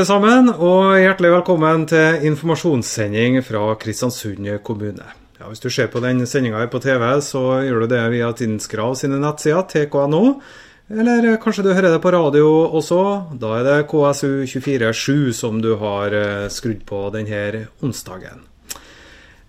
alle sammen, og hjertelig velkommen til informasjonssending fra Kristiansund kommune. Ja, hvis du ser på den sendinga på TV, så gjør du det via Tinskrav sine nettsider, tk.no. Eller kanskje du hører det på radio også. Da er det KSU247 som du har eh, skrudd på denne onsdagen.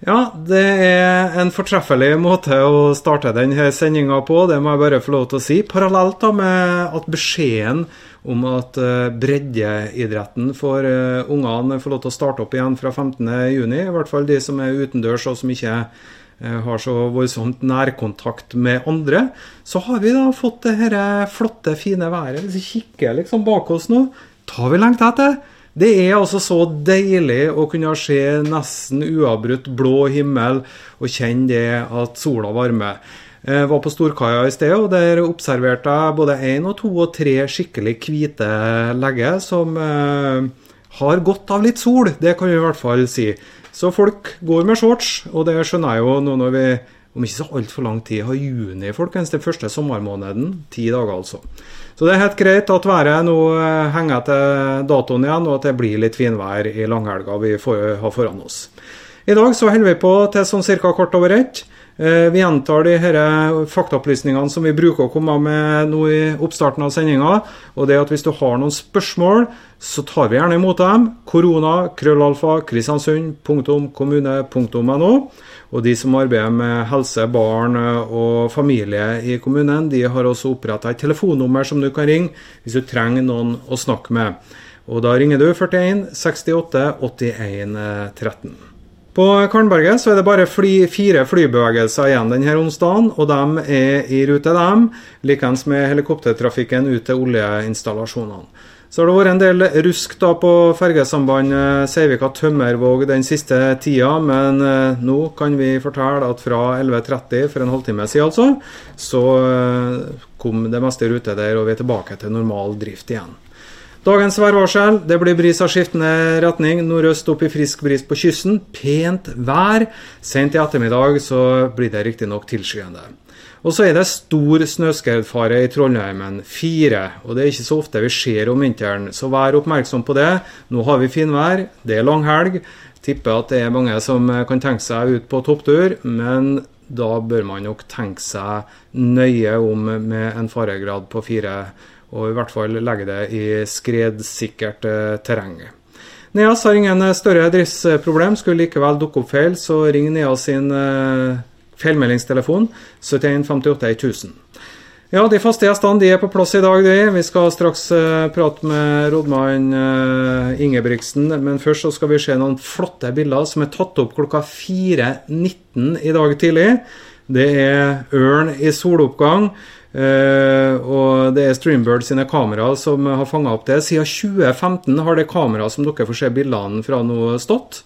Ja, det er en fortreffelig måte å starte denne sendinga på, det må jeg bare få lov til å si. Parallelt da med at beskjeden om at uh, breddeidretten for uh, ungene får lov til å starte opp igjen fra 15.6, i hvert fall de som er utendørs og som ikke uh, har så voldsomt nærkontakt med andre, så har vi da fått det dette flotte, fine været. Hvis vi kikker liksom bak oss nå, tar vi lengt etter. Det er altså så deilig å kunne se nesten uavbrutt blå himmel og kjenne det at sola varmer. Jeg var på Storkaia i sted, og der observerte jeg både én og to og tre skikkelig hvite legger som eh, har godt av litt sol. Det kan vi i hvert fall si. Så folk går med shorts, og det skjønner jeg jo nå når vi om ikke så altfor lang tid har juni, folkens. Den første sommermåneden. Ti dager, altså. Så det er helt greit at været nå eh, henger etter datoen igjen, og at det blir litt finvær i langhelga vi får, har foran oss. I dag så holder vi på til sånn ca. kort over ett. Eh, vi gjentar de her faktaopplysningene som vi bruker å komme med nå i oppstarten av sendinga. Og det at hvis du har noen spørsmål, så tar vi gjerne imot dem. Korona, krøllalfa, kristiansund, punktum, kommune, punktum no. Og de som arbeider med helse, barn og familie i kommunen, de har også oppretta et telefonnummer som du kan ringe hvis du trenger noen å snakke med. Og da ringer du 41 68 81 13. På Karnberget så er det bare fly, fire flybevegelser igjen denne onsdagen, og de er i rute, dem, likeens med helikoptertrafikken ut til oljeinstallasjonene. Så har det vært en del rusk da på fergesambandet Seivika-Tømmervåg den siste tida, men eh, nå kan vi fortelle at fra 11.30 for en halvtime siden altså, så eh, kom det meste i rute der, og vi er tilbake til normal drift igjen. Dagens værvarsel. Det blir bris av skiftende retning. Nordøst opp i frisk bris på kysten. Pent vær. Sent i ettermiddag så blir det riktignok tilskyende. Og så er det stor snøskredfare i Trollheimen, fire. Og det er ikke så ofte vi ser om vinteren, så vær oppmerksom på det. Nå har vi finvær, det er langhelg. Tipper at det er mange som kan tenke seg ut på topptur, men da bør man nok tenke seg nøye om med en faregrad på fire, og i hvert fall legge det i skredsikkert eh, terreng. Neas har ingen større driftsproblem. Skulle likevel dukke opp feil, så ring Neas sin eh, Feilmeldingstelefon 71 58 1000. Ja, de faste gjestene de er på plass i dag. De. Vi skal straks prate med rådmann Ingebrigtsen. Men først så skal vi se noen flotte bilder som er tatt opp klokka 4.19 i dag tidlig. Det er ørn i soloppgang. Uh, og det er Streambird sine kameraer som har fanga opp det. Siden 2015 har det kameraet som dere får se bildene fra nå, stått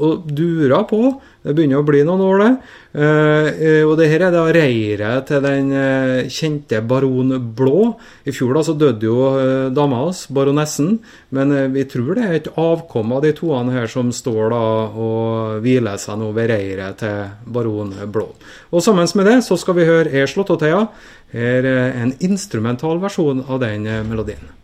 og durer på. Det begynner å bli noen år, det. Uh, og det her er da reiret til den uh, kjente baron Blå. I fjor da så døde jo uh, dama hans, baronessen. Men vi tror det er et avkom av de toene her som står da og hviler seg nå ved reiret til baron Blå. Og sammen med det så skal vi høre Er Slåttoteia. Her er en instrumental versjon av den melodien.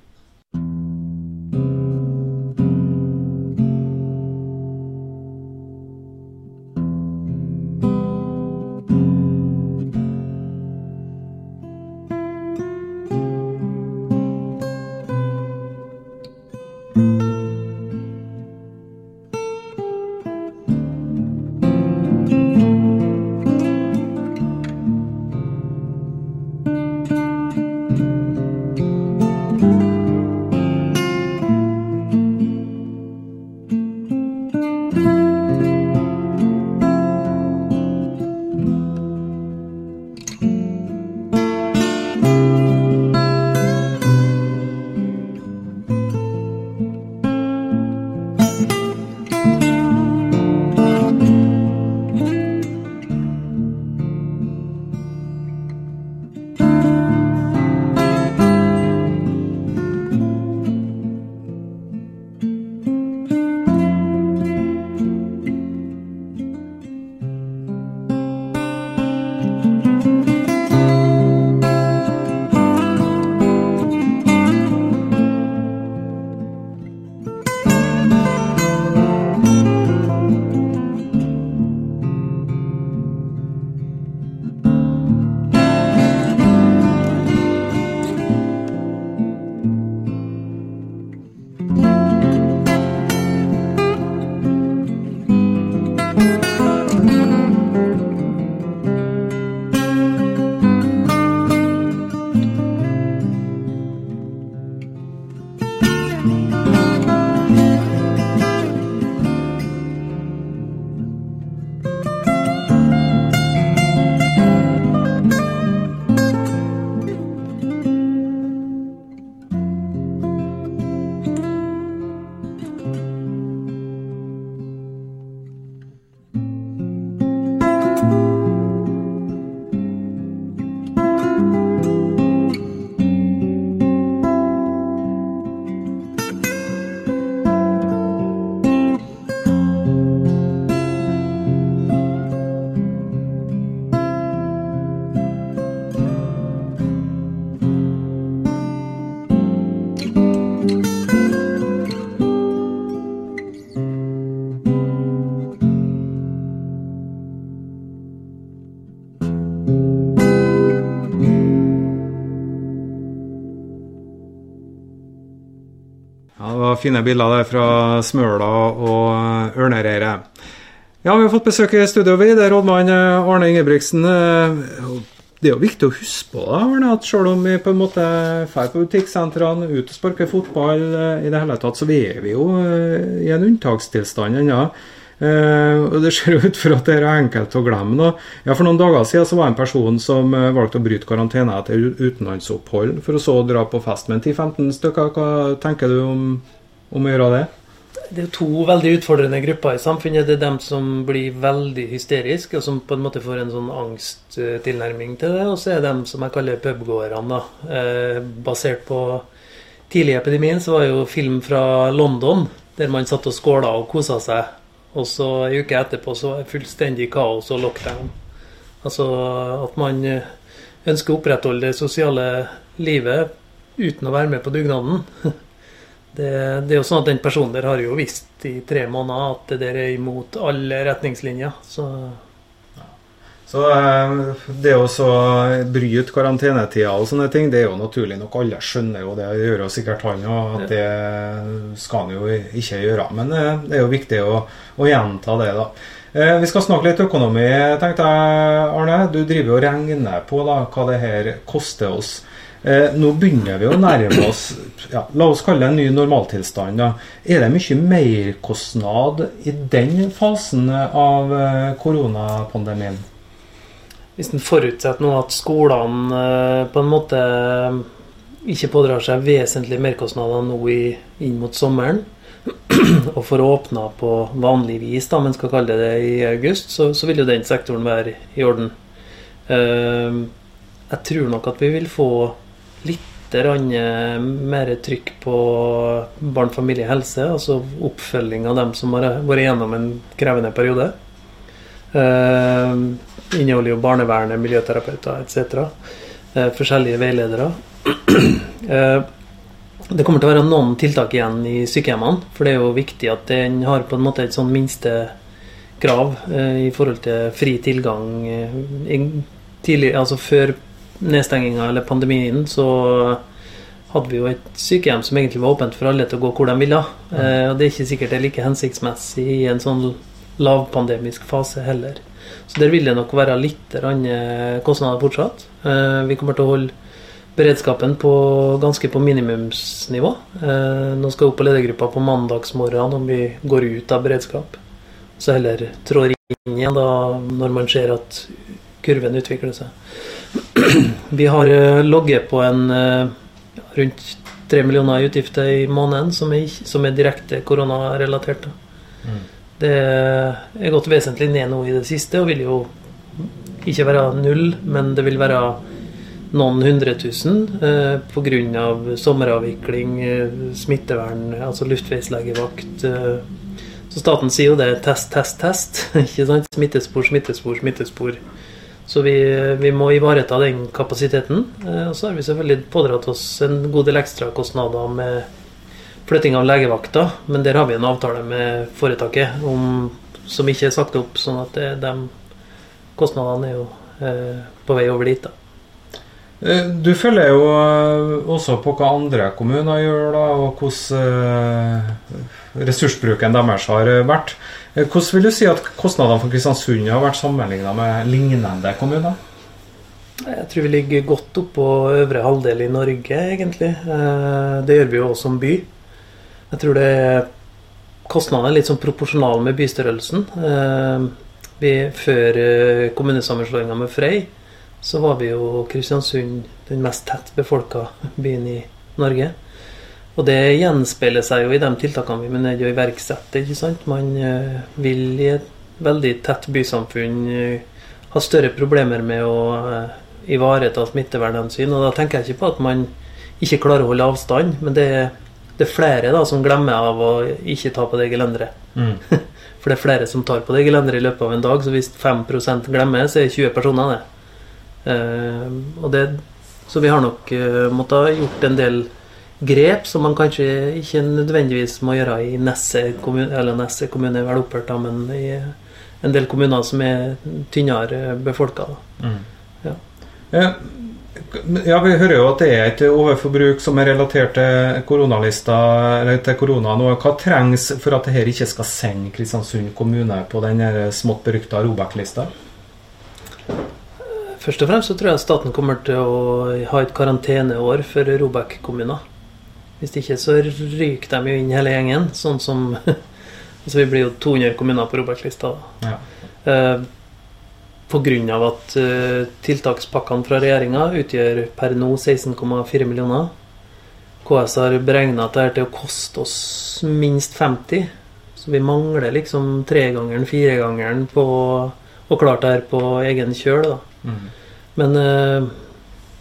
Fine bilder der fra Smøla og Ørnereiret. Ja, vi har fått besøk i studio, vi. Det er rådmann Arne Ingebrigtsen. Det er jo viktig å huske på da, Arne, at selv om vi på en måte drar på butikksentrene, ut og sparker fotball i det hele tatt, så er vi jo i en unntakstilstand ennå. Uh, og Det ser ut for at det er enkelt å glemme. Nå. Ja, For noen dager siden så var det en person som uh, valgte å bryte karantene etter utenlandsopphold for å så dra på fest med 10-15 stykker. Hva tenker du om, om, å gjøre det? Det er to veldig utfordrende grupper i samfunnet. Det er dem som blir veldig hysteriske, og som på en måte får en sånn angsttilnærming til det. Og så er det dem som jeg kaller pubgåerne. Eh, basert på tidlig i epidemien så var det jo film fra London der man satt og skåla og kosa seg og så ei uke etterpå så var det fullstendig kaos og lockdown. Altså at man eh, ønsker å opprettholde det sosiale livet uten å være med på dugnaden. Det, det, er jo sånn at Den personen der har jo visst i tre måneder at det der er imot alle retningslinjer. Så så eh, det å bryte karantenetida og sånne ting, det er jo naturlig nok. Alle skjønner jo det, gjør jo sikkert han òg, at det skal han jo ikke gjøre. Men eh, det er jo viktig å, å gjenta det, da. Eh, vi skal snakke litt økonomi, tenkte jeg, Arne. Du driver og regner på da, hva det her koster oss. Nå begynner vi å nærme oss ja, la oss kalle det en ny normaltilstand. Da. Er det mye merkostnad i den fasen av koronapandemien? Hvis en forutsetter nå at skolene eh, på en måte eh, ikke pådrar seg vesentlige merkostnader nå i, inn mot sommeren, og får åpna på vanlig vis, da, men skal kalle det det i august, så, så vil jo den sektoren være i orden. Jeg tror nok at vi vil få mer trykk på barn, familie, helse, altså oppfølging av dem som har vært gjennom en krevende periode. Uh, inneholder jo barnevernet, miljøterapeuter etc. Eh, forskjellige veiledere. eh, det kommer til å være noen tiltak igjen i sykehjemmene, for det er jo viktig at en har på en måte et sånn minstekrav eh, i forhold til fri tilgang. Eh, tidlig, altså før nedstenginga eller pandemien så hadde vi jo et sykehjem som egentlig var åpent for alle til å gå hvor de ville. Eh, og det er ikke sikkert det er like hensiktsmessig i en sånn lavpandemisk fase heller. Så der vil det nok være litt kostnader fortsatt. Eh, vi kommer til å holde beredskapen på, ganske på minimumsnivå. Eh, nå skal vi opp på ledergruppa på mandagsmorgen om vi går ut av beredskap. Så heller trår inn igjen da når man ser at kurven utvikler seg. Vi har ligget logget på en rundt 3 millioner i utgifter i måneden som er, som er direkte koronarelaterte. Mm. Det er gått vesentlig ned nå i det siste, og vil jo ikke være null, men det vil være noen hundre tusen eh, pga. sommeravvikling, eh, smittevern, altså luftveislegevakt. Eh, så staten sier jo det test, test, test. ikke sant? Smittespor, smittespor, smittespor. Så vi, vi må ivareta den kapasiteten. Eh, og så har vi selvfølgelig pådratt oss en god del ekstrakostnader med flytting av legevakta, men der har vi en avtale med foretaket om, som ikke er sagt opp, sånn at det, de kostnadene er jo eh, på vei over dit. da. Eh, du følger jo eh, også på hva andre kommuner gjør, da, og hvordan eh, ressursbruken deres har vært. Hvordan vil du si at kostnadene for Kristiansund har vært sammenlignet med lignende kommuner? Jeg tror vi ligger godt oppå øvre halvdel i Norge, egentlig. Det gjør vi jo også som by. Jeg tror det kostnadene er litt sånn proporsjonale med bystørrelsen. Eh, vi, før eh, kommunesammenslåinga med Frei, så var vi jo Kristiansund den mest tett befolka byen i Norge. Og det gjenspeiler seg jo i de tiltakene vi er nødt og å iverksette. ikke sant? Man eh, vil i et veldig tett bysamfunn ha større problemer med å ivareta smittevernhensyn. Og da tenker jeg ikke på at man ikke klarer å holde avstand, men det er det er flere da som glemmer av å ikke ta på det gelenderet. Mm. For det er flere som tar på det gelenderet i løpet av en dag, så hvis 5 glemmer, så er det 20 personer, det. Uh, det så vi har nok uh, måttet ha gjort en del grep som man kanskje ikke nødvendigvis må gjøre i Nesse kommune, eller Nesse kommune er vel opphørt, men i en del kommuner som er tynnere befolka. Mm. Ja. Ja, Vi hører jo at det er et overforbruk som er relatert til koronalista, eller til korona nå. Hva trengs for at dette ikke skal sende Kristiansund kommune på den smått berykta Robek-lista? Først og fremst så tror jeg staten kommer til å ha et karanteneår for Robek-kommuner. Hvis ikke så ryker de jo inn hele gjengen, sånn som Altså vi blir jo 200 kommuner på Robert-lista. Ja. Eh, Pga. at uh, tiltakspakkene fra regjeringa utgjør per nå 16,4 millioner. KS har beregna at dette til å koste oss minst 50. Så vi mangler liksom tregangeren, firegangeren på å klare det her på egen kjøl. da. Mm. Men uh,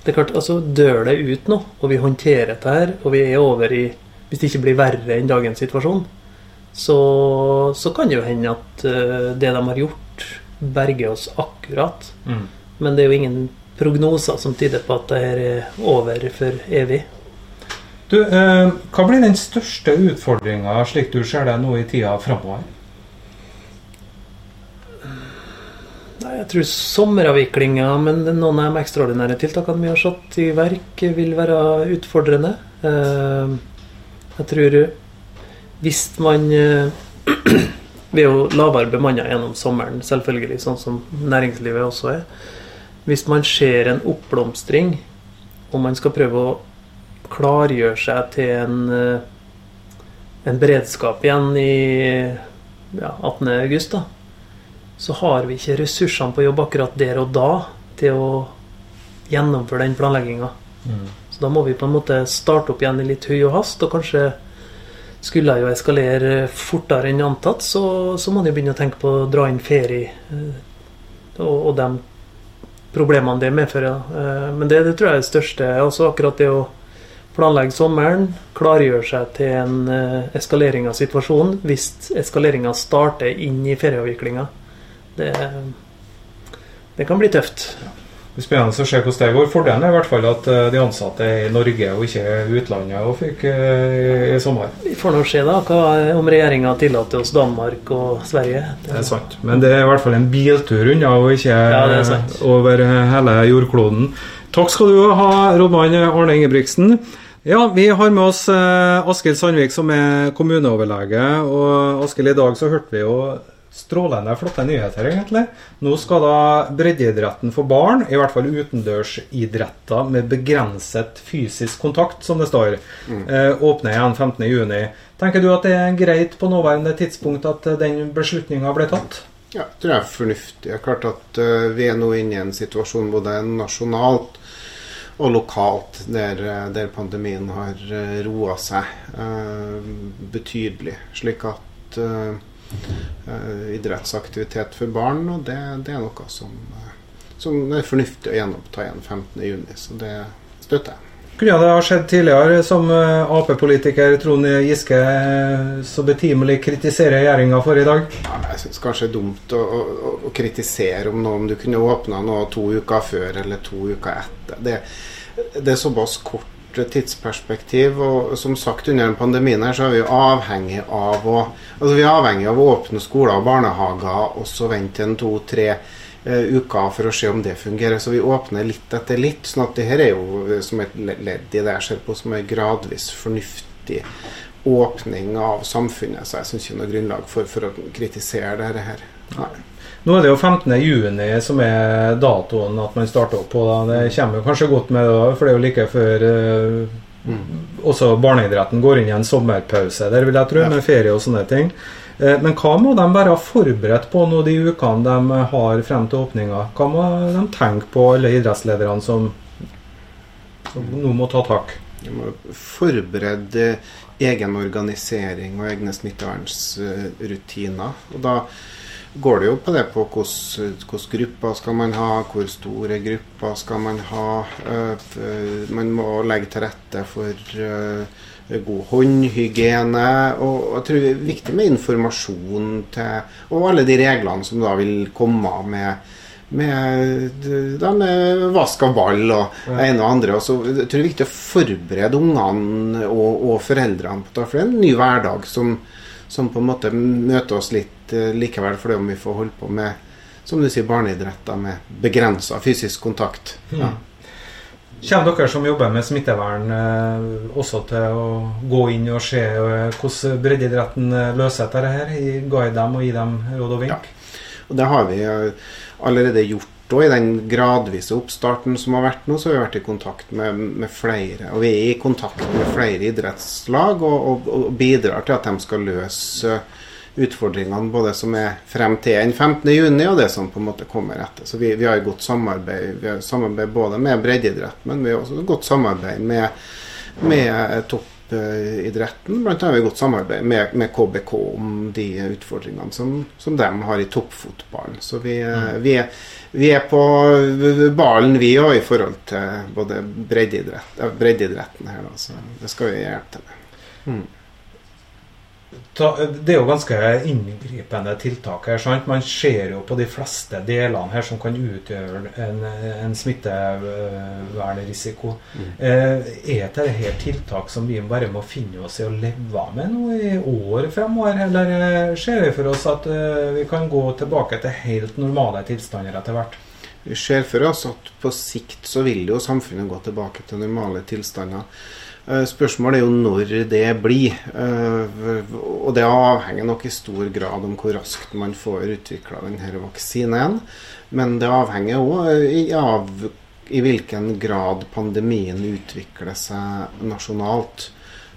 det er klart, altså dør det ut nå, og vi håndterer dette her, og vi er over i Hvis det ikke blir verre enn dagens situasjon, så, så kan det jo hende at uh, det de har gjort berger oss akkurat. Mm. Men det er jo ingen prognoser som tyder på at det her er over for evig. Du, eh, Hva blir den største utfordringa slik du ser det nå i tida framover? Jeg tror sommeravviklinga, men noen av de ekstraordinære tiltakene vi har satt i verk, vil være utfordrende. Eh, jeg tror hvis man eh, Vi er jo lavere bemanna gjennom sommeren, selvfølgelig, sånn som næringslivet også er. Hvis man ser en oppblomstring, og man skal prøve å klargjøre seg til en, eh, en beredskap igjen i ja, 18.8, da, så har vi ikke ressursene på jobb akkurat der og da til å gjennomføre den planlegginga. Mm. Så da må vi på en måte starte opp igjen i litt høy og hast, og kanskje skulle jeg jo eskalere fortere enn antatt, så, så må man jo begynne å tenke på å dra inn ferie eh, og, og de problemene det medfører. Eh, men det, det tror jeg er det største. Altså akkurat det å planlegge sommeren, klargjøre seg til en eh, eskalering av situasjonen hvis eskaleringa starter inn i ferieavviklinga. Det, det kan bli tøft. Det blir spennende å se hvordan det går. Fordelen er i hvert fall at eh, de ansatte er i Norge og ikke utlandet og fikk eh, i sommer. Vi får nå se da, hva, om regjeringa tillater oss Danmark og Sverige. Det er sant. Men det er i hvert fall en biltur unna, og ikke Ja, sant. over hele jordkloden. Takk skal du ha, rådmann Arne Ingebrigtsen. Ja, Vi har med oss eh, Askild Sandvik, som er kommuneoverlege. Og Askild, i dag så hørte vi jo strålende flotte nyheter, egentlig. Nå skal da breddeidretten for barn, i hvert fall utendørsidretter med begrenset fysisk kontakt, som det står, mm. åpne igjen 15.6. Tenker du at det er greit på nåværende tidspunkt at eh, den beslutninga ble tatt? Ja, det tror jeg er fornuftig. Det er klart at eh, Vi er nå inne i en situasjon både nasjonalt og lokalt der, eh, der pandemien har uh, roa seg uh, betydelig. Slik at eh, eh, idrettsaktivitet for barn og det, det er noe som, eh, som er fornuftig å gjenoppta igjen 15.6. Så det støtter jeg. Kunne det ha skjedd tidligere, som eh, Ap-politiker Trond Giske eh, så betimelig kritiserer regjeringa for i dag? Ja, jeg syns kanskje det er dumt å, å, å kritisere om noe om du kunne åpna noe to uker før eller to uker etter. Det, det er såpass kort tidsperspektiv. Og som sagt, under pandemien her så er vi avhengig av å altså vi er avhengig av å åpne skoler og barnehager og så vente en to-tre uh, uker for å se om det fungerer. Så vi åpner litt etter litt. sånn at det her er jo eh, som et le- ledd i det jeg ser på som en gradvis fornuftig åpning av samfunnet. Så jeg syns ikke noe grunnlag for, for å kritisere dette her. Nei. Nå er det jo 15. juni som er datoen at man starter opp på. Da. Det kommer kanskje godt med, da, for det er jo like før eh, også barneidretten går inn i en sommerpause der, vil jeg tro, Ja. med ferie og sånne ting. Uh, men hva må de være forberedt på nå de ukene de har frem til åpninga? Hva må de tenke på, alle idrettslederne som, som nå må ta tak? De må forberede egen organisering og egne smittevernsrutiner. Og da går det jo på det på hvilke grupper skal man ha, hvor store grupper skal man ha. eh, Man må legge til rette for eh, god håndhygiene. Og jeg tror det er viktig med informasjon til Og alle de reglene som da vil komme med med, da med vask av ball og det ene og andre. Og så jeg tror det er viktig å forberede ungene og, og foreldrene på det. For det er en ny hverdag som, som på en måte møter oss litt eh, likevel, fordi om vi får holde på med som du sier, barneidretter med begrensa fysisk kontakt. Ja. Kommer dere som jobber med smittevern også til å gå inn og se hvordan breddeidretten løser dette her? Guide dem og gi dem råd og vink? Ja. Og det har vi allerede gjort og i den gradvise oppstarten som har vært nå, så har vi vært i kontakt med, med flere. Og vi er i kontakt med flere idrettslag og, og, og, bidrar til at de skal løse utfordringene både som er frem til den 15.6 og det som på en måte kommer etter. Så vi, vi har godt samarbeid, vi har samarbeid både med breddeidrett, men vi har også godt samarbeid med, med toppidretten. Annet har vi godt samarbeid med, med, KBK om de utfordringene som, som de har i toppfotballen. Så vi, mm. vi er vi er på ballen, vi òg, i forhold til både breddeidrett, breddeidretten her. Da, så det skal vi hjelpe til med. Mm. Det er jo ganske inngripende tiltak her. sant? Man ser jo på de fleste delene her som kan utgjøre en, en smittevernrisiko. Mm. Eh, er dette her tiltak som vi bare må finne oss i å leve med nå i år fremover? Eller eh, ser vi for oss at eh, vi kan gå tilbake til helt normale tilstander etter hvert? Vi ser for oss at på sikt så vil jo samfunnet gå tilbake til normale tilstander. Eh, spørsmålet er jo når det blir. Eh, og det avhenger nok i stor grad om hvor raskt man får utvikla denne vaksinen. Men det avhenger òg av i hvilken grad pandemien utvikler seg nasjonalt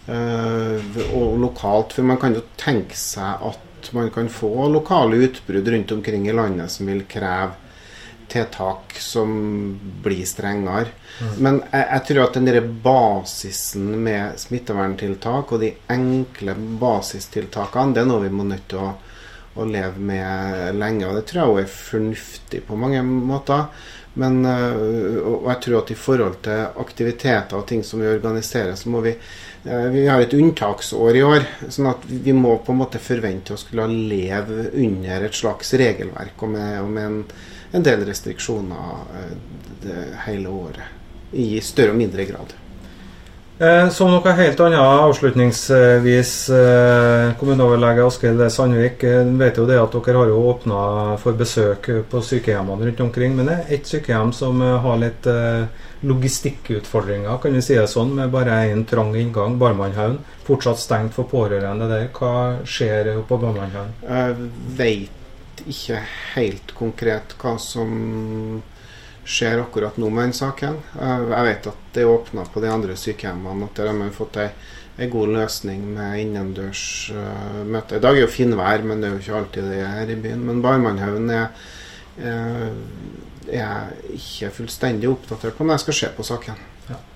eh, og lokalt. For man kan jo tenke seg at man kan få lokale utbrudd rundt omkring i landet som vil kreve tiltak som blir strengere. Mm. Men jeg, jeg, tror at den basisen med smitteverntiltak og de enkle basistiltakene, det er noe vi må nødt til å, å leve med lenge. Og det tror jeg også er fornuftig på mange måter. Men, øh, og jeg tror at i forhold til aktiviteter og ting som vi organiserer, så må vi øh, Vi har et unntaksår i år. sånn at vi må på en måte forvente å skulle leve under et slags regelverk og med, og med en en del restriksjoner det hele året. I større og mindre grad. Eh, som noe helt annet avslutningsvis, eh, kommuneoverlege Askild Sandvik. vet jo det at Dere har jo åpna for besøk på sykehjemmene rundt omkring. Men det er ett sykehjem som har litt logistikkutfordringer, kan vi si det sånn, med bare én trang inngang, Barmannhaugen. Fortsatt stengt for pårørende der. Hva skjer på Barmannhaugen? Jeg vet ikke helt konkret hva som skjer akkurat nå med den saken. Jeg vet at det er åpna på de andre sykehjemmene, at der har man fått ei, ei god løsning med innendørs uh, møte. I dag er jo finvær, men det er jo ikke alltid det her i byen. Men Barmannhaugen er, uh, er ikke fullstendig oppdatert på, men jeg skal se på saken.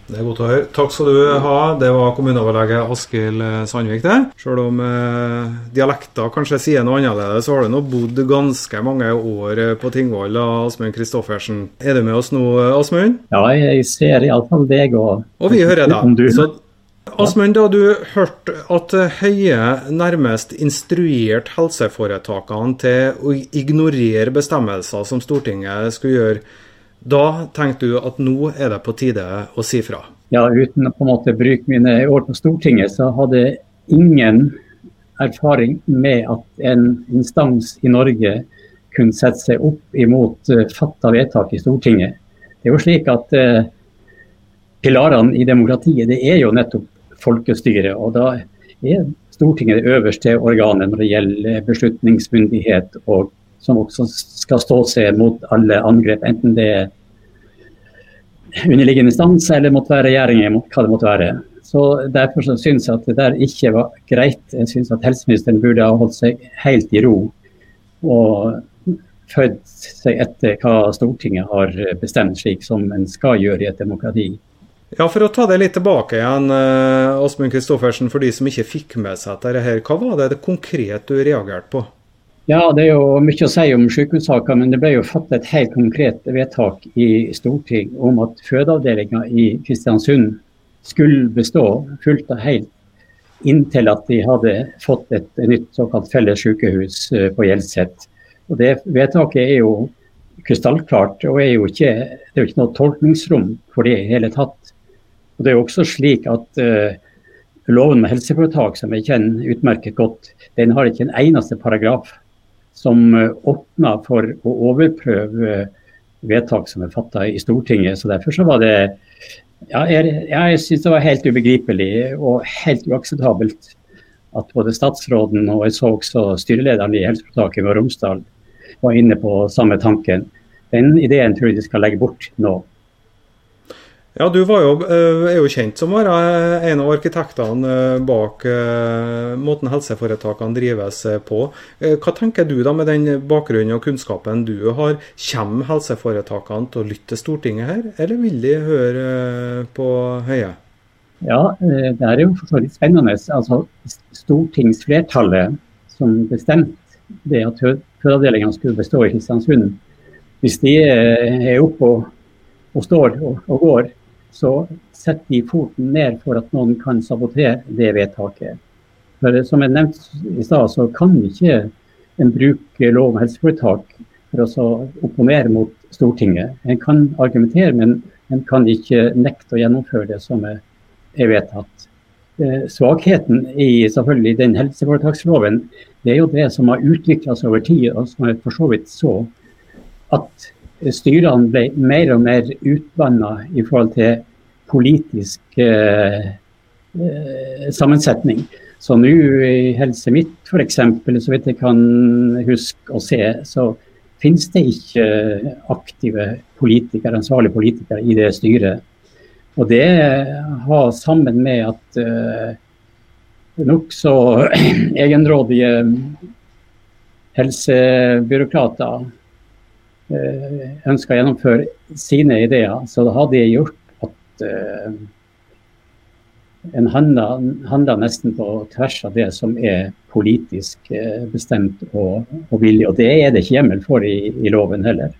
Det er godt å høre. Takk skal du ha. Det var kommuneoverlege Askild Sandvik, det. Selv om eh, dialekter kanskje sier noe annerledes, så har du nå bodd ganske mange år på Tingvoll, Asmund Kristoffersen. Er du med oss nå, Asmund? Ja, jeg ser iallfall deg og Og vi hører deg. Så Asmund, da du hørte at Høie nærmest instruerte helseforetakene til å ignorere bestemmelser som Stortinget skulle gjøre da tenkte du at nå er det på tide å si fra? Ja, uten å på en måte bruke mine år på Stortinget, så hadde ingen erfaring med at en instans i Norge kunne sette seg opp imot uh, fatta vedtak i Stortinget. Det er jo slik at eh, Pilarene i demokratiet det er jo nettopp folkestyret. og da er Stortinget det øverste organet når det gjelder beslutningsmyndighet og som også skal stå seg mot alle angrep, enten det er underliggende instans eller måtte være regjeringen, hva det måtte være. Så Derfor så syns jeg at det der ikke var greit. Jeg syns at helseministeren burde ha holdt seg helt i ro og født seg etter hva Stortinget har bestemt, slik som en skal gjøre i et demokrati. Ja, For å ta det litt tilbake igjen, Åsmund eh, Kristoffersen, for de som ikke fikk med seg dette. Hva var det, det konkret du reagerte på? Ja, Det er jo mye å si om sykehussaker, men det ble jo fattet et helt konkret vedtak i Stortinget om at fødeavdelinga i Kristiansund skulle bestå fullt og helt inntil at de hadde fått et nytt såkalt felles sykehus eh, på Hjelset. Og Det vedtaket er jo krystallklart, og er ikke, det er jo ikke noe tolkningsrom for det i hele tatt. Og Det er jo også slik at uh, Loven med helseforetak, som jeg kjenner utmerket godt, den har ikke en eneste paragraf som eh, åpner for å overprøve vedtak som er fatta i Stortinget. så Derfor så var det ja, jeg, jeg synes det var helt ubegripelig og helt uakseptabelt at både statsråden og jeg så også styrelederen i helseforetaket Møre Romsdal var inne på samme tanken. Den ideen tror jeg de skal legge bort nå. Ja, Du jo, eh, er jo kjent som være en av arkitektene eh, bak eh, måten helseforetakene drives på. Hva tenker du da med den bakgrunnen og kunnskapen du har? Kommer helseforetakene til å lytte til Stortinget her, eller vil de høre på Høie? Ja, det er jo for så vidt spennende. Altså, stortingsflertallet som bestemte det at fødeavdelingene skulle bestå i Kristiansund, hvis de er oppe og, og står og, og går så setter de foten ned for at noen kan sabotere det vedtaket. For Som jeg nevnte i stad, så kan ikke en bruke lov om helseforetak for å opponere mot Stortinget. En kan argumentere, men en kan ikke nekte å gjennomføre det som er, vedtatt. Eh, svakheten i selvfølgelig den helseforetaksloven det er jo det som har utvikla seg over tid, og som jeg for så vidt så at styrene ble mer og mer utvanna i forhold til politisk eh, eh, sammensetning. Så nå i Helse Midt f.eks., så vidt jeg kan huske og se, så finnes det ikke aktive politikere, ansvarlige politikere i det styret. Og det har sammen med at eh, nokså egenrådige helsebyråkrater Eh, ønsker å gjennomføre sine ideer, så det hadde gjort at uh, en handler, nesten på tvers av det som er politisk uh, bestemt og, og, villig. Og det er det ikke hjemmel for i, i loven heller.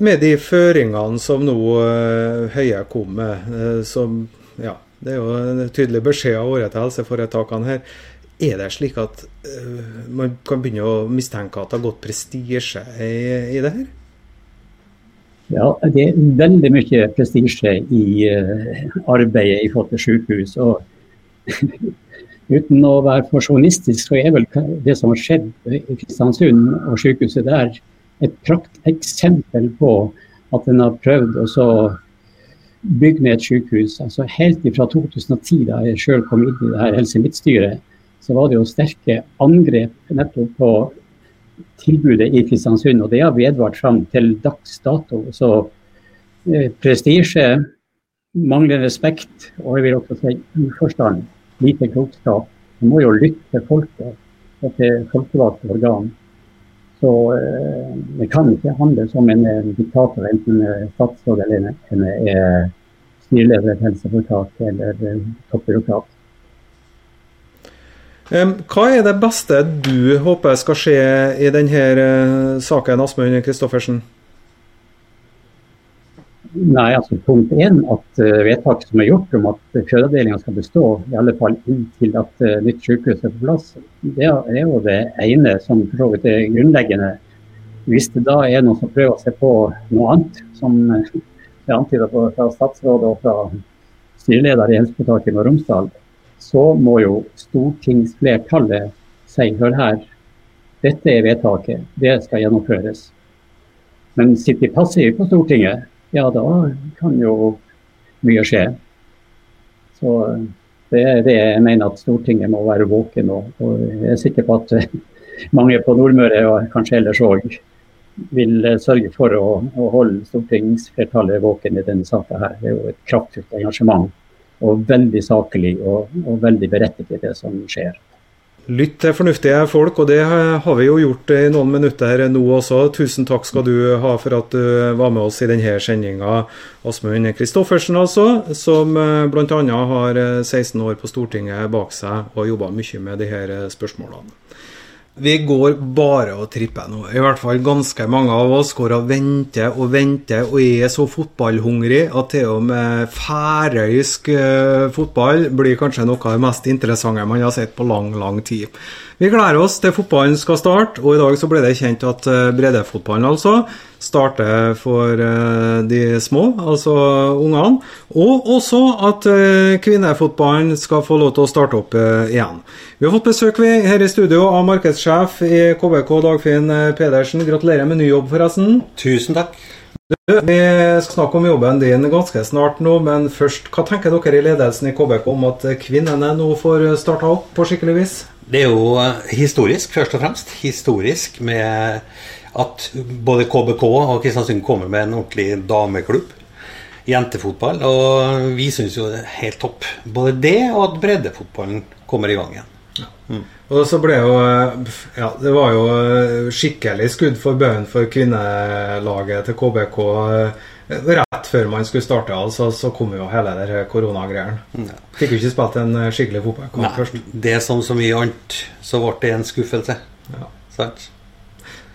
Med de føringene som nå Høie kom med, som ja, det er jo en tydelig beskjed av året til helseforetakene her. Er det slik at uh, man kan begynne å mistenke at det har gått prestisje i, i, det her? Ja, det er veldig mye prestisje i uh, arbeidet i forhold til sykehus. Og uten å være forsjonistisk, så er vel det som har skjedd i Kristiansund og sykehuset der, et prakteksempel på at en har prøvd å bygge ned et sykehus. Altså Helt fra 2010, da jeg sjøl kom inn i det her Helse Midt-styret, så var det jo sterke angrep nettopp på tilbudet i Kristiansund. Og det har vedvart fram til dags dato. Så eh, prestisje, manglende respekt og jeg vil også si uforstand, lite klokskap. Man må jo lytte til folket og til folkevalgte organ. Så eh, det kan ikke handle som en diktator, enten statsråd eller en, en styreleder i et helseforetak eller toppbyråkrat. Hva er det beste du håper skal skje i denne eh, saken, Asmund Kristoffersen? Nei, altså Punkt én at uh, vedtaket som er gjort om at fødeavdelinga skal bestå, i alle fall inntil at uh, nytt sykehus er på plass, det er jo det ene som for så vidt er grunnleggende. Hvis det da er noen som prøver å se på noe annet, som er antyda fra statsrådet og fra styreleder i helseforetaket Møre Romsdal, så må jo stortingsflertallet si hør her, dette er vedtaket, det skal gjennomføres. Men sitter de passive på Stortinget, ja da kan jo mye skje. Så det er det jeg mener at Stortinget må være våken og, og jeg er sikker på at mange på Nordmøre og kanskje ellers òg vil sørge for å, å holde stortingsflertallet våken i denne saka. Det er jo et kraftfullt engasjement og veldig saklig og, og veldig berettiget, det som skjer. Lytt til fornuftige folk, og det har vi jo gjort i noen minutter nå også. Tusen takk skal du ha for at du var med oss i denne sendinga. Åsmund Kristoffersen, altså, som eh, bl.a. har 16 år på Stortinget bak seg og jobba mye med disse spørsmålene. Vi går bare og tripper nå. I hvert fall ganske mange av oss går og venter og venter og er så fotballhungrig at til og med færøysk uh, fotball blir kanskje noe av det mest interessante man har sett på lang, lang tid. Vi gleder oss til fotballen skal starte, og i dag så ble det kjent at eh, breddefotballen altså starter for eh, de små, altså ungene. Og også at eh, kvinnefotballen skal få lov til å starte opp igjen. Vi har fått besøk her i studio av markedssjef i KBK, Dagfinn Pedersen. Gratulerer med ny jobb, forresten. Tusen takk. Vi skal snakke om jobben din ganske snart nå, men først, hva tenker dere i ledelsen i KBK om at kvinnene nå får starta opp på skikkelig vis? Det er jo eh, historisk, først og fremst. Historisk med at både KBK og Kristiansund kommer med en ordentlig dameklubb. Jentefotball. Og vi syns jo det er helt topp. Både det og at breddefotballen kommer i gang igjen. Mm. Og så ble jo eh, Ja, det var jo eh, skikkelig skudd for baugen for kvinnelaget til KBK rett før man skulle starte, altså, så kom jo hele det koronagreiene. Ja. Fikk jo ikke spilt en eh, skikkelig fotballkamp først. Det er som så mye annet, så ble det en skuffelse. Ja. Sant?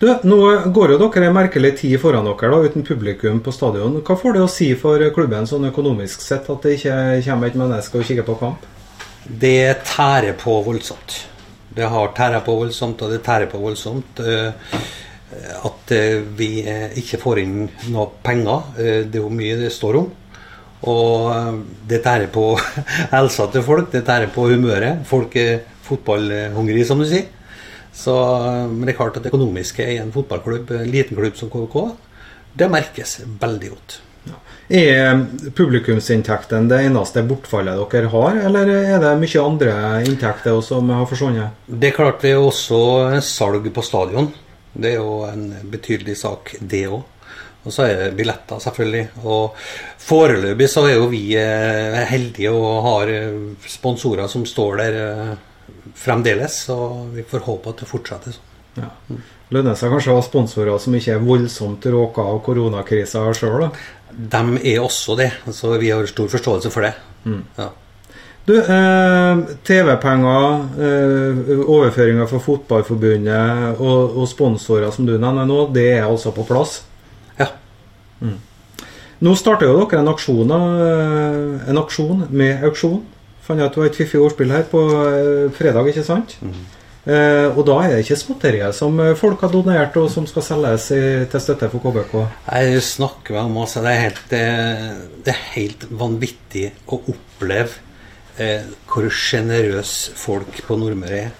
Du, nå går jo dere en merkelig tid foran dere da, uten publikum på stadion. Hva får det å si for klubben sånn økonomisk sett at det ikke kommer et menneske og kikker på kamp? Det tærer på voldsomt. Det har tæret på voldsomt, og det tærer på voldsomt. Uh, at eh, vi eh, ikke får inn noe penger. Eh, det er jo mye det står om. Og det tærer på helsa til folk, det tærer på humøret. Folk er fotballhungrige, som du sier. Så men det er klart at det økonomiske i en fotballklubb, en liten klubb som KVK, det merkes veldig godt. Er publikumsinntektene det eneste bortfallet dere har, eller er det mye andre inntekter som har forsvunnet? Det er klart det er også salg på stadion. Det er jo en betydelig sak, det òg. Og så er det billetter, selvfølgelig. Og foreløpig så er jo vi eh, heldige og har eh, sponsorer som står der eh, fremdeles. Så vi får håpe at det fortsetter sånn. Ja. Lønner seg kanskje å ha sponsorer som ikke er voldsomt råka av koronakrisa sjøl? De er også det, så vi har stor forståelse for det. Mm. Ja. Du, eh, TV-penger, eh, overføringer fra Fotballforbundet og, og, sponsorer som du nevner nå, det er altså på plass? Ja. Mm. Nå starter jo dere en aksjon, eh, en aksjon med auksjon. Fant jeg at det var et fiffig ordspill her på eh, fredag, ikke sant? Mm. Eh, og da er det ikke småtterier som folk har donert og som skal selges i, til støtte for KBK? Jeg snakker vel om også, det er, helt, det, det er helt vanvittig å oppleve eh, hvor sjenerøse folk på Nordmøre er.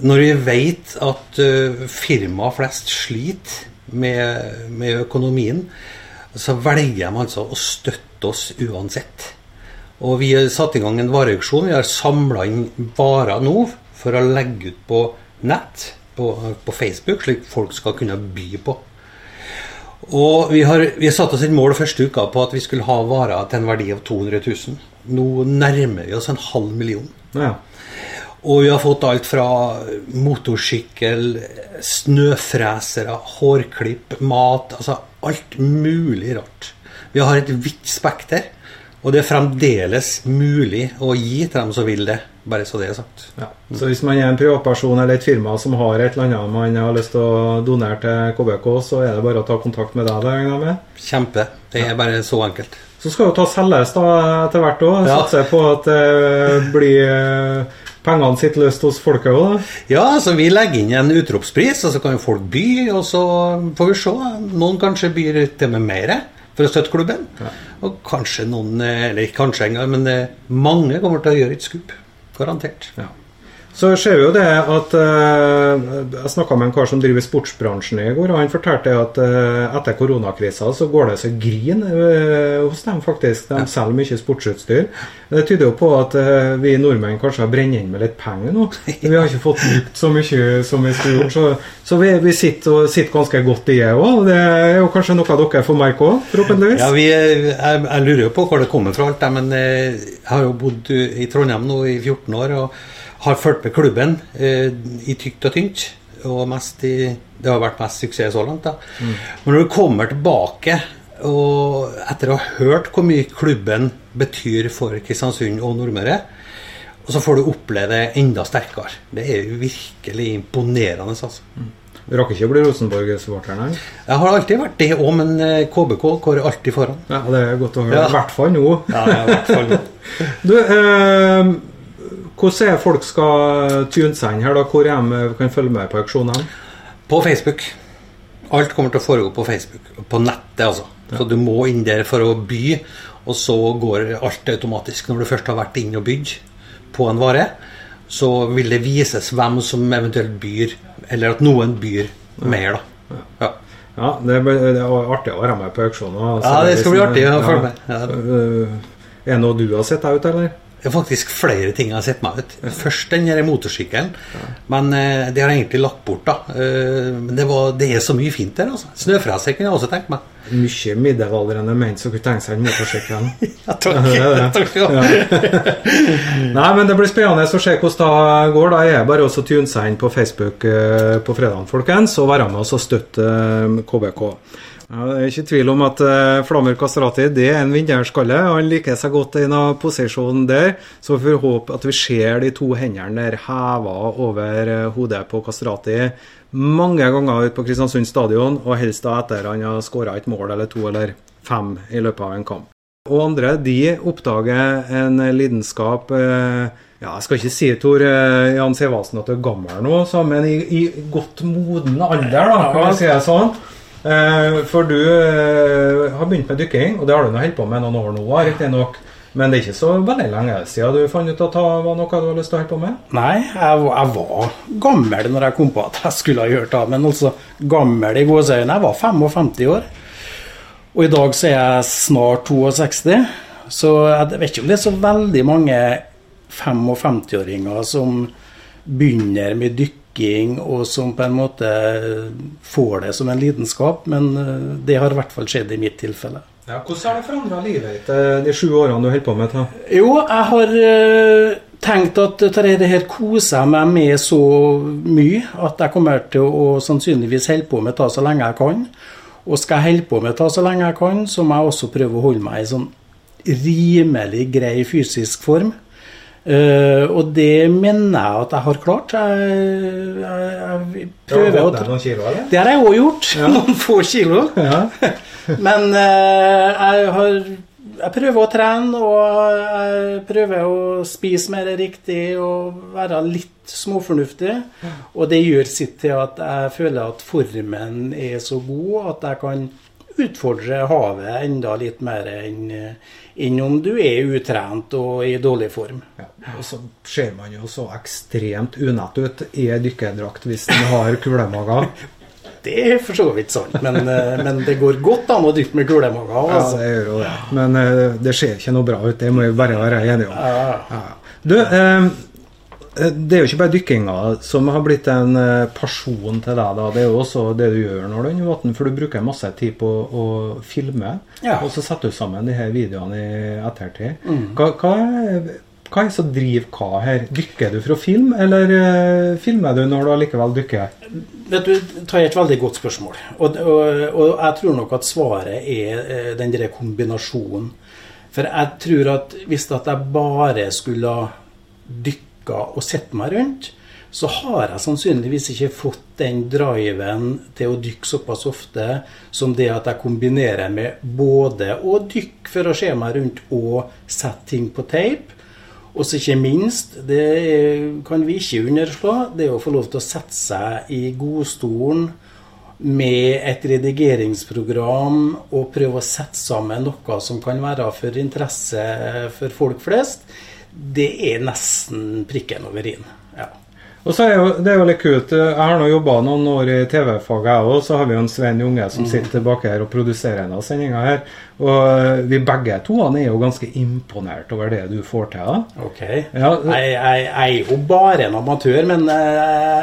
Når vi vet at uh, firmaer flest sliter med, med, økonomien, så velger de altså å støtte oss uansett. Og vi har satt i gang en vareauksjon. Vi har samla inn varer nå for å legge ut på nett, på, på Facebook, slik folk skal kunne by på. Og vi har, vi har satt oss et mål første uka på at vi skulle ha varer til en verdi av 200 000. Nå nærmer vi oss en halv million. Ja. Og vi har fått alt fra motorsykkel, snøfresere, hårklipp, mat Altså alt mulig rart. Vi har et vidt spekter. Og det er fremdeles mulig å gi til dem som vil det. Bare så det er sagt. Ja. Så hvis man er en privatperson eller et firma som har et eller annet man har lyst til å donere til KBK, så er det bare å ta kontakt med deg? Det, med. Kjempe. Det er bare så enkelt. Så skal jo ta selges da etter hvert òg. Ja. Satser på at det blir eh, pengene sitter løst hos folket òg. Ja, så vi legger inn en utropspris, og så kan jo folk by. Og så får vi se. Noen kanskje byr til med mer for å støtte klubben. Ja. Og kanskje noen, eller ikke kanskje engang, men eh, mange kommer til å gjøre et skup. Garantert. Ja. Så ser vi jo det at uh, Jeg snakka med en kar som driver sportsbransjen i går, og han fortalte at uh, etter koronakrisa så går det så grin uh, hos dem, faktisk. De selger mye sportsutstyr. Det tyder jo på at vi nordmenn kanskje har brent inn med litt penger nå. Vi har ikke fått brukt så mye som vi skulle gjort. Så, så vi, vi sitter, sitter, ganske godt i det òg. Det er jo kanskje noe dere får merke òg, forhåpentligvis? Ja, vi, jeg, jeg, lurer jo på hvor det kommer fra alt men jeg har jo bodd i Trondheim nå i 14 år. og har fulgt med klubben eh, i tykt og tynt. Og mest i, det har vært mest suksess så langt. Mm. Men når du kommer tilbake, og etter å ha hørt hvor mye klubben betyr for Kristiansund og Nordmøre, og så får du oppleve det enda sterkere. Det er jo virkelig imponerende. altså. Mm. Du rakk ikke å bli Rosenborg-supporter? Jeg har alltid vært det òg, men KBK eh, går alltid foran. Ja, Det er godt å høre. I hvert fall nå. Ja, i hvert fall nå. du, eh, Hvordan er folk skal tune seg inn her, da? Hvor er de kan følge med på auksjonene? På Facebook. Alt kommer til å foregå på Facebook. På nettet, altså. Så du må inn der for å by, og så går alt automatisk. Når du først har vært inn og bydd på en vare, så vil det vises hvem som eventuelt byr, eller at noen byr mer, da. Ja. Ja, det er artig å være med på auksjoner. altså. Ja, det skal bli artig å følge med. Ja. Øh, Er det noe du har sett deg ut, eller? Det er faktisk flere ting jeg har sett meg ut. Først den motorsykkelen. Men eh, det har jeg egentlig lagt bort, da. Eh, Men det, var, det er så mye fint der, altså. Snøfreser kunne jeg også tenkt meg. Mye middelaldrende menn som kunne tenke seg den motorsykkelen. Ja, takk. Ja, takk. Nei, men det blir spennende å se hvordan det går. Da er bare også å tune seg inn på Facebook eh, på fredagen, folkens, og være med oss og støtte KBK. Ja, det er ikke tvil om at uh, Flammer Kastrati det er en vinnerskalle. Han liker seg godt i en posisjonen der, så vi får håpe at vi ser de to hendene der heva over uh, hodet på Kastrati mange ganger ute på Kristiansund stadion, og helst da etter han har skåra et mål eller to eller fem i løpet av en kamp. Og andre de oppdager en lidenskap eh, Ja, jeg skal ikke si, Tor eh, Jan Sivasen, at du er gammel nå, men i, i godt moden alder, da, kan vi si det sånn. Eh, for du eh, har begynt med dykking, og det har du nå holdt på med noen år nå, riktignok. Men det er ikke så veldig lenge siden du fant ut at det var noe du har lyst til å holde på med? Nei, jeg, jeg var gammel når jeg kom på at jeg skulle ha gjort det. Men altså gammel i gåseøyne. Jeg var 55 år. Og i dag så er jeg snart 62. Så jeg vet ikke om det er så veldig mange 55-åringer som begynner med dykking, og som på en måte får det som en lidenskap. Men eh, det har i hvert fall skjedd i mitt tilfelle. Ja, hvordan har det forandra livet ditt eh, de sju årene du holder på med dette? Jo, jeg har eh, tenkt at dette det her koser jeg meg med så mye at jeg kommer til å sannsynligvis holde på med det så lenge jeg kan. Og skal jeg holde på med det så lenge jeg kan, så må jeg også prøve å holde meg i sånn rimelig grei fysisk form. Eh, og det mener jeg at jeg har klart. Jeg, jeg, jeg prøver å det noen kilo, eller? Det har jeg òg gjort. Noen få kilo. Ja. Men uh, jeg har jeg prøver å trene, og jeg prøver å spise mer riktig og være litt småfornuftig. Og det gjør sitt til at jeg føler at formen er så god at jeg kan utfordre havet enda litt mer enn enn om du er utrent og i dårlig form. Ja, og så ser man jo så ekstremt unett ut i ei dykkerdrakt hvis en har kulemage. Det er for så vidt sant, men, eh, men det går godt an å dykke med kulemage. Ja, Altså. det gjør jo det. Men eh, det ser ikke noe bra ut, det må vi bare være enige om. Ja. Ja. Du, eh, det er jo ikke bare dykkinga som har blitt en person pasjon til deg. da. Det er jo også det du gjør når du er under vann, for du bruker masse tid på å filme. Ja. Og så setter du sammen de her videoene i ettertid. Hva, hva, er, hva er det som driver hva her? Dykker du for å filme, eller uh, filmer du når du allikevel dykker? Vet du, tar jeg et veldig godt spørsmål. Og, og, og jeg tror nok at svaret er eh, den der kombinasjonen. For jeg tror at hvis at jeg bare skulle ha dykka og sette meg rundt, så har jeg sannsynligvis ikke fått den driven til å dykke såpass ofte som det at jeg kombinerer med både å dykke for å se meg rundt og sette ting på tape. Og så ikke minst, det kan vi ikke underslå, det å få lov til å sette seg i godstolen med et redigeringsprogram og prøve å sette sammen noe som kan være for interesse for folk flest. Det er nesten prikken over i-en. Ja. Og så er jo, Det er jo litt kult. Jeg har nå jobba noen år i TV-faget, jeg òg. Så har vi jo en Svein Junge som sitter tilbake her og produserer en av sendinga her. Og vi begge to han er jo ganske imponert over det du får til. da. Ok. Ja, Jeg, jeg, jeg er jo bare en amatør, men eh,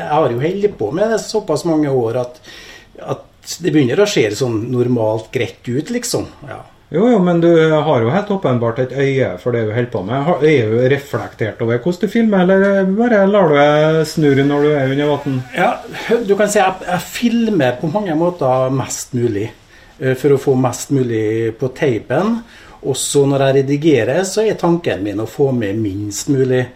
jeg har jo holdt på med det såpass mange år at, at det begynner å se sånn normalt greit ut, liksom. Ja. Jo, jo, men du har jo helt åpenbart et øye for det du holder på med. Har- Er du reflektert over hvordan du filmer, eller bare lar du det snurre når du er under vann? Ja, du kan si at jeg filmer på mange måter mest mulig. eh, For å få mest mulig på teipen. Også når jeg redigerer, så er tanken min å få med minst mulig.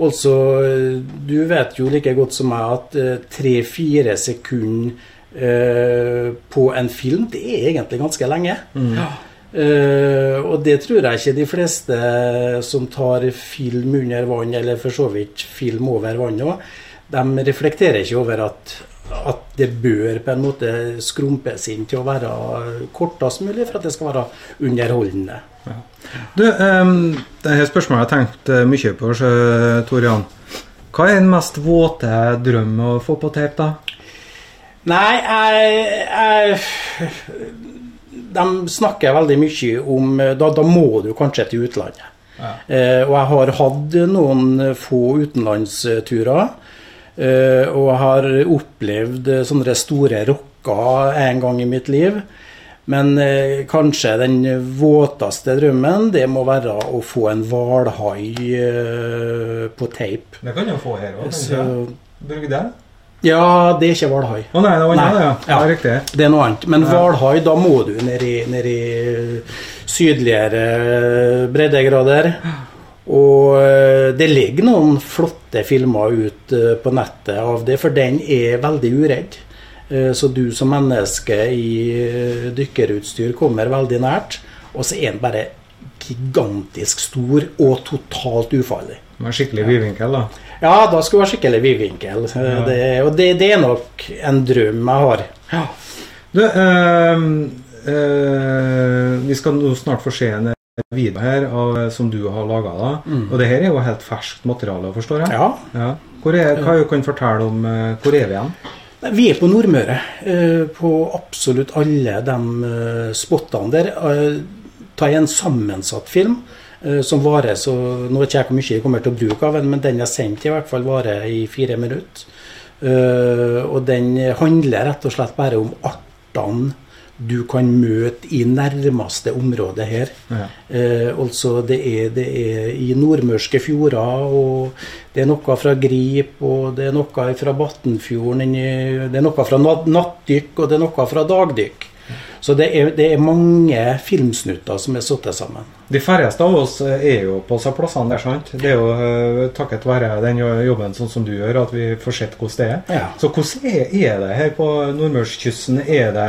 Altså, eh, du vet jo like godt som meg at tre-fire sekunder eh, på en film, det er egentlig ganske lenge. Ja. Eh, og det tror jeg ikke de fleste som tar film under vann, eller for så vidt film over vann òg, de reflekterer ikke over at, at det bør på en måte skrumpes inn til å være kortest mulig for at det skal være underholdende. Du, um, er spørsmålet har jeg tenkt eh, mye på, så, Tor Jan. Hva er den mest våte drøm å få på tape, da? Nei, jeg, jeg De snakker veldig mye om da, da må du kanskje til utlandet. Ja. Eh, og jeg har hatt noen få utenlandsturer. Eh, og jeg har opplevd sånne store rocker en gang i mitt liv. Men eh, kanskje den våteste drømmen, det må være å få en hvalhai eh, på tape. Det kan du få her òg. Brugde? Ja, det er ikke hvalhai. Å nei, det var annet, ja. ja. Det riktig. Det er noe annet. Men hvalhai, da må du ned i, ned i sydligere breddegrader. Og eh, det ligger noen flotte filmer ut eh, på nettet av det, for den er veldig uredd. Eh, så du som menneske i dykkerutstyr kommer veldig nært. Og så er den bare gigantisk stor og totalt ufarlig. Med skikkelig vidvinkel, da? Ja, da skulle det være skikkelig vidvinkel. Ja. Det, og det, det, er nok en drøm jeg har. Ja. Du, øh, øh, vi skal nå snart få se en video her av, som du har laga. Mm. Og det her er jo helt ferskt materiale, forstår jeg? Ja. ja. Hvor er, hva kan du fortelle om Hvor er vi igjen? Vi er på Nordmøre. På absolutt alle de spottene der. Ta en sammensatt film som varer så Nå vet ikke jeg hvor mye jeg kommer til å bruke av den, men den jeg sendte i hvert fall varer i fire minutter. Og den handler rett og slett bare om artene du kan møte i nærmeste område her. Ja. Eh, altså det er, det er, i nordmørske fjorder, og det er noe fra Grip, og det er noe fra Batnfjorden, det er noe fra nattdykk, og det er noe fra dagdykk. Så det er, det er mange filmsnutter som er satt sammen. De færreste av oss er jo på disse plassene der, sant? Det er jo uh, takket være den jobben sånn som du gjør, at vi får sett hvordan det er. Ja. Så hvordan er, er, det her på nordmørskysten? Er det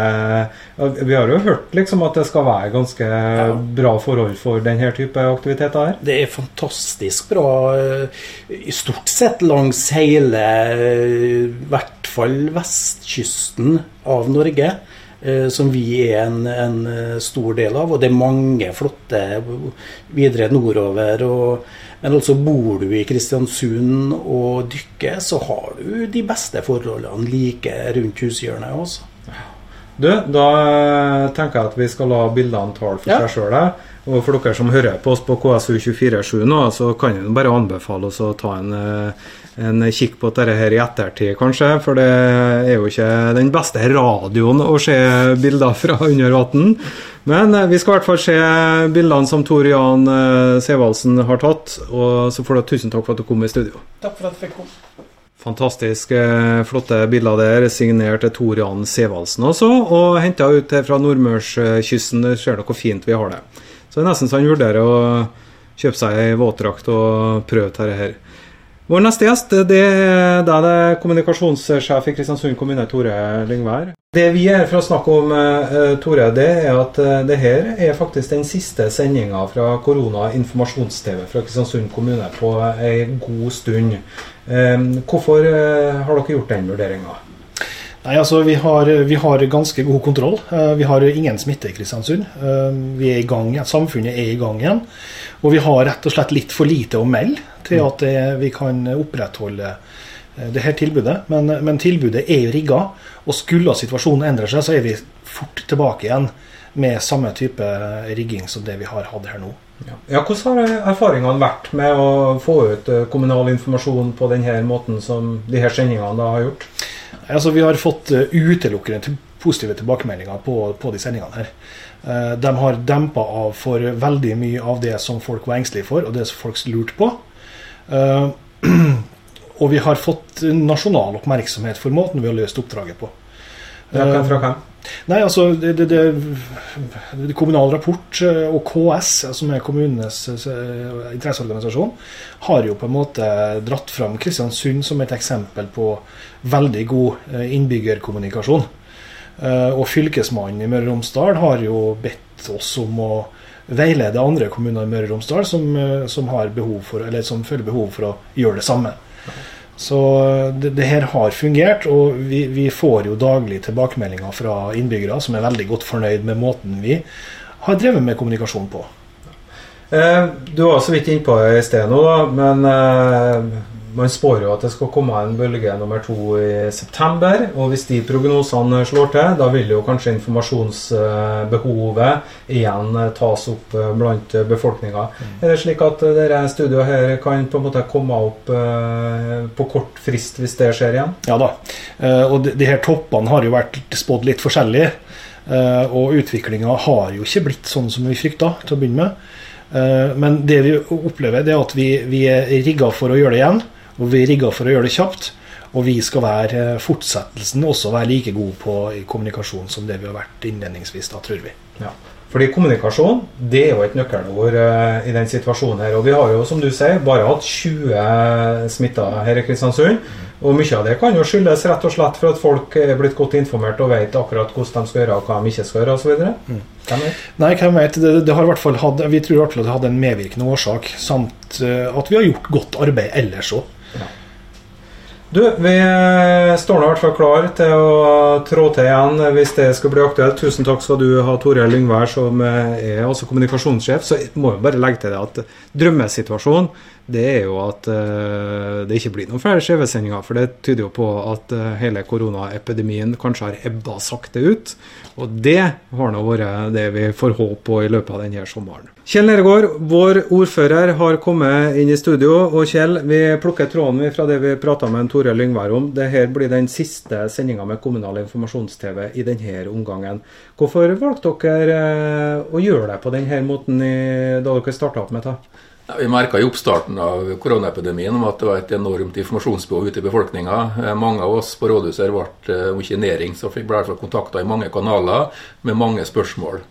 Vi har jo hørt liksom at det skal være ganske ja. bra forhold for denne type aktiviteter her? Det er fantastisk bra. I stort sett langs hele, i hvert fall vestkysten av Norge. Eh, som vi er en, en, eh, stor del av. Og det er mange flotte videre nordover. Og, men altså bor du i Kristiansund og dykker, så har du de beste forholdene like rundt hushjørnet også. Du, da tenker jeg at vi skal la bildene tale for ja. seg sjøl. Og for dere som hører på oss på KSU247 nå, så kan jeg bare anbefale oss å ta en eh, en kikk på dette her i ettertid, kanskje. For det er jo ikke den beste radioen å se bilder fra under vann. Men eh, vi skal i hvert fall se bildene som Tor Jan eh, Sevaldsen har tatt. Og så får du tusen takk for at du kom i studio. Takk for at jeg fikk komme. Fantastisk eh, flotte bilder der, signert Tor Jan Sevaldsen også. Og henta ut fra nordmørskysten. Ser dere hvor fint vi har det. Så det er nesten så han vurderer å kjøpe seg ei våtdrakt og prøve dette her. Neste gjest det er, det kommunikasjonssjef i Kristiansund kommune, Tore Lyngvær. Det vi er for å snakke om, uh, Tore, det er at uh, det her er faktisk den siste sendinga fra Korona informasjons-TV fra Kristiansund kommune på ei god stund. Um, hvorfor har dere gjort den vurderinga? Nei, altså vi har, vi har, ganske god kontroll. Vi har ingen smitte i Kristiansund. Vi er i gang igjen. Samfunnet er i gang igjen. Og vi har rett og slett litt for lite å melde til at det, vi kan opprettholde eh, det her tilbudet. Men, men tilbudet er jo rigga, og skulle situasjonen endre seg, så er vi fort tilbake igjen med samme type rigging som det vi har hatt her nå. Ja. ja hvordan har erfaringene vært med å få ut eh, kommunal informasjon på denne måten som de her sendingene da har gjort? Altså, vi har fått eh, utelukkende positive tilbakemeldinger på, på de sendingene her. De har dempa av for veldig mye av det som folk var engstelige for, og det som folk lurte på. Uh, og vi har fått nasjonal oppmerksomhet for måten vi har løst oppdraget på. Fra hvem? Nei, altså det, det, det, Kommunal Rapport eh, og KS, som er kommunenes interesseorganisasjon, har jo på en måte dratt fram Kristiansund som et eksempel på veldig god innbyggerkommunikasjon. Og Fylkesmannen i Møre og Romsdal har jo bedt oss om å veilede andre kommuner i Møre og Romsdal som, eh, som, for, som, føler behov for å gjøre det samme. Så det, det her har fungert, og vi, vi, får jo daglig tilbakemeldinger fra innbyggere som er veldig godt fornøyd med måten vi har drevet med kommunikasjon på. Eh, du var så vidt innpå i sted nå, da, men eh, man spår jo at det skal komme en bølge nummer to i september. Og hvis de prognosene slår til, da vil jo kanskje informasjonsbehovet igjen tas opp eh, blant befolkninga. Mm. Er det slik at dette studioet her kan på en måte komme opp eh, på kort frist hvis det skjer igjen? Ja da. Eh, og de, de her toppene har jo vært spådd litt forskjellig. Og utviklinga har jo ikke blitt sånn som vi frykta til å begynne med. Men det vi opplever, det er at vi, vi er rigga for å gjøre det igjen. Og vi rigga for å gjøre det kjapt. Og vi skal være eh, fortsettelsen også være like gode på kommunikasjon som det vi har vært innledningsvis, da, tror vi. Ja. Fordi kommunikasjon det er jo et nøkkelord uh, i den situasjonen her. Og vi har jo, som du sier, bare hatt 20 smitta her i Kristiansund. Og mye av det kan jo skyldes rett og slett for at folk er blitt godt informert og vet akkurat hvordan de skal gjøre og hva de ikke skal gjøre osv. Mm. Hvem vet? Nei, hvem vet. Det, det, har i hvert fall hatt, vi tror i hvert fall det hadde en medvirkende årsak, samt uh, at vi har gjort godt arbeid ellers òg. Du, vi eh, står nå i hvert fall klar til å trå til igjen hvis det skulle bli aktuelt. Tusen takk skal du ha, Tore Lyngvær, som eh, er også kommunikasjonssjef. Så må vi bare legge til det at drømmesituasjonen det er jo at uh, det ikke blir noen flere CV-sendinger, For det tyder jo på at uh, hele koronaepidemien kanskje har ebba sakte ut. Og det har nå vært det vi får håp på i løpet av denne sommeren. Kjell Neregård, vår ordfører, har kommet inn i studio. Og Kjell, vi plukker tråden fra det vi prata med Tore Lyngvær om. Dette blir den siste sendinga med kommunal informasjons-TV i denne omgangen. Hvorfor valgte dere uh, å gjøre det på denne måten i, da dere starta opp med det? Vi merka i oppstarten av koronaepidemien at det var et enormt informasjonsbehov ute i befolkninga. Eh, mange av oss på rådhuset ble, eh, om ikke næring, så ble kontakta i mange kanaler med mange spørsmål.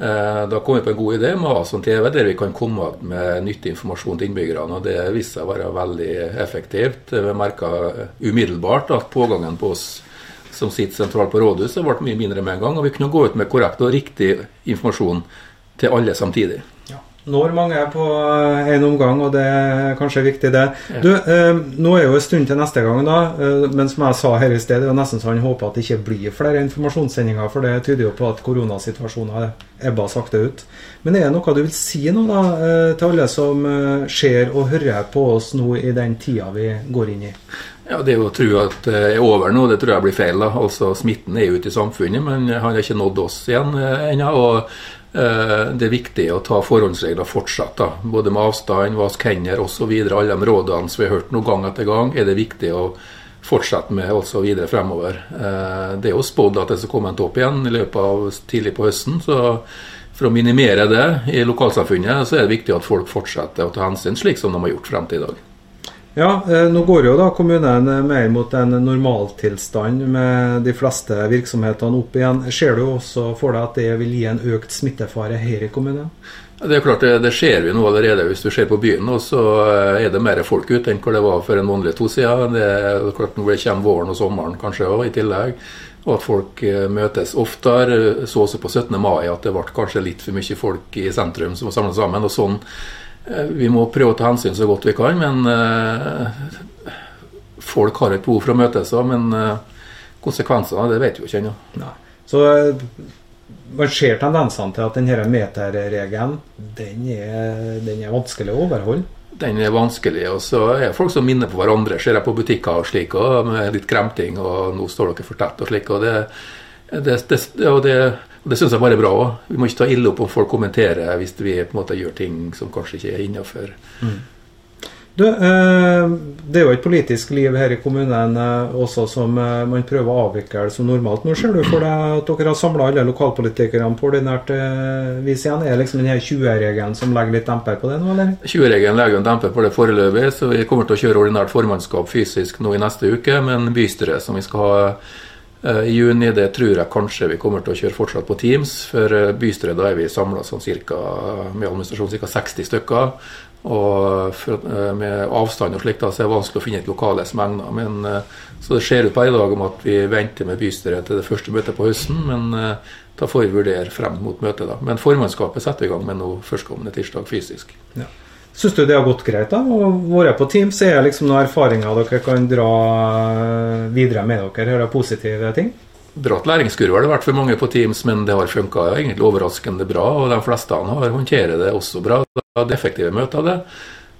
Eh, da kom vi på en god idé med å ha sånn TV der vi kan komme med nyttig informasjon til innbyggerne. og Det viste seg å være veldig effektivt. Vi merka umiddelbart at pågangen på oss som sitter sentralt på rådhuset, ble mye mindre med en gang. Og vi kunne gå ut med korrekt og riktig informasjon til alle samtidig når mange er på en omgang, og det er kanskje viktig, det. Ja. Du, eh, nå er jo en stund til neste gang, da. Eh, men som jeg sa her i sted, det er nesten så han håper at det ikke blir flere informasjonssendinger, for det tyder jo på at koronasituasjonen har ebba sakte ut. Men er det noe du vil si nå da, eh, til alle som eh, ser og hører på oss nå i den tida vi går inn i? Ja, Det å tro at det er over nå, det tror jeg blir feil. da. Altså, Smitten er ute i samfunnet, men han har ikke nådd oss igjen eh, ennå. og Eh, det er viktig å ta forholdsregler fortsatt. da, Både med avstand, vask hender osv. Alle de rådene som vi har hørt noen gang etter gang, er det viktig å fortsette med også videre fremover. Eh, det er jo spådd at det skal komme en topp igjen i løpet av tidlig på høsten. så For å minimere det i lokalsamfunnet så er det viktig at folk fortsetter å ta hensyn, slik som de har gjort frem til i dag. Ja, eh, nå går jo da kommunen mer mot en normaltilstand med de fleste virksomhetene opp igjen. Ser du også for deg at det vil gi en økt smittefare her i kommunen? Det er klart, det, det ser vi nå allerede. Hvis du ser på byen, nå, så er det mer folk ute enn hva det var for en måned to siden. Det er klart Nå kommer våren og sommeren kanskje også, i tillegg. Og at folk eh, møtes oftere. Så også på 17. mai at det ble kanskje litt for mye folk i sentrum som var samla sammen. og sånn vi må prøve å ta hensyn så godt vi kan, men uh, folk har et behov for å møtes òg. Men uh, konsekvensene det vet vi jo ikke ennå. Så man ser tendensene til at denne meterregelen den er, den er vanskelig å overholde? Den er vanskelig. Og så er folk som minner på hverandre. Ser jeg på butikker og slik, og med litt kremting, og 'nå står dere for tett' og slik. og det, det, det, og det og Det syns jeg bare er bra òg. Vi må ikke ta ille opp om folk kommenterer hvis vi på en måte gjør ting som kanskje ikke er innafor. Mm. Du, eh, det er jo et politisk liv her i kommunen eh, også som eh, man prøver å avvikle som normalt. Nå ser du for deg at dere har samla alle lokalpolitikerne på ordinært vis igjen. Er det liksom denne 20-regelen som legger litt demper på det nå, eller? 20-regelen legger en demper på det foreløpig, så vi kommer til å kjøre ordinært formannskap fysisk nå i neste uke. Men bystyret som vi skal ha I juni det tror jeg kanskje vi kommer til å kjøre fortsatt på Teams. For eh, bystyret da er vi samla sånn cirka, med administrasjon ca. 60 stykker. Og for, med avstand og slikt, så er det vanskelig å finne et lokale som egner. Men, så det ser ut på i dag om at vi venter med bystyret til det første møtet på høsten. Men da får vi vurdere frem mot møtet. da. Men formannskapet setter i gang med noe førstkommende tirsdag fysisk. Ja. Syns du det har gått greit? da? Å være på Teams, er det liksom noen erfaringer dere kan dra videre med dere? Hører positive ting? Bratt læringskurve har det vært for mange på Teams, men det har funka egentlig overraskende bra. Og de fleste har håndterer det også bra. Det er effektive møter, det.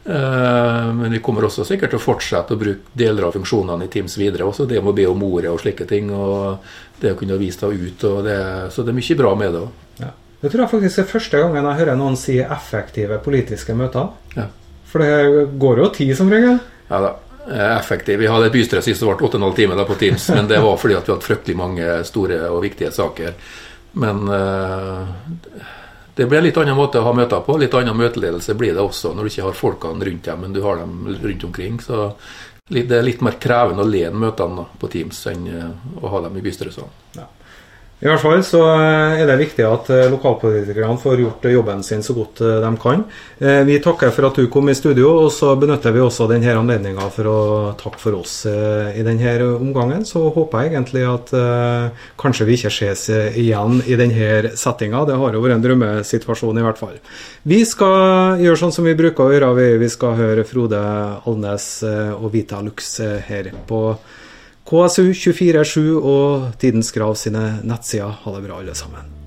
Eh, men vi kommer også sikkert til å fortsette å bruke deler av funksjonene i Teams videre. Også det med å be om ordet og slike ting. Og det å kunne vise det ut. Det, så det er mye bra med det òg. Ja. Det tror jeg faktisk er første gangen jeg hører noen si effektive politiske møter. Ja. For det går jo tid som regel. Ja da. Eh, effektiv. Vi hadde et bystyre sist som ble 8,5 timer på Teams, men det var fordi at vi hadde fryktelig mange store og viktige saker. Men uh, det blir en litt annen måte å ha møter på. Litt annen møteledelse blir det også når du ikke har folkene rundt deg, men du har dem rundt omkring. Så det er litt mer krevende å lede møtene på Teams enn eh, å ha dem i bystyresalen. Ja. I hvert fall så eh, er det viktig at eh, lokalpolitikerne får gjort jobben sin så godt eh, de kan. Vi takker for at du kom i studio, og så benytter vi også denne anledninga for å takke for oss i denne omgangen. Så håper jeg egentlig at kanskje vi ikke ses igjen i denne settinga. Det har jo vært en drømmesituasjon i hvert fall. Vi skal gjøre sånn som vi bruker å gjøre. Vi skal høre Frode Alnes og Vita Lux her på KSU247 og Tidens Grav sine nettsider. Ha det bra, alle sammen.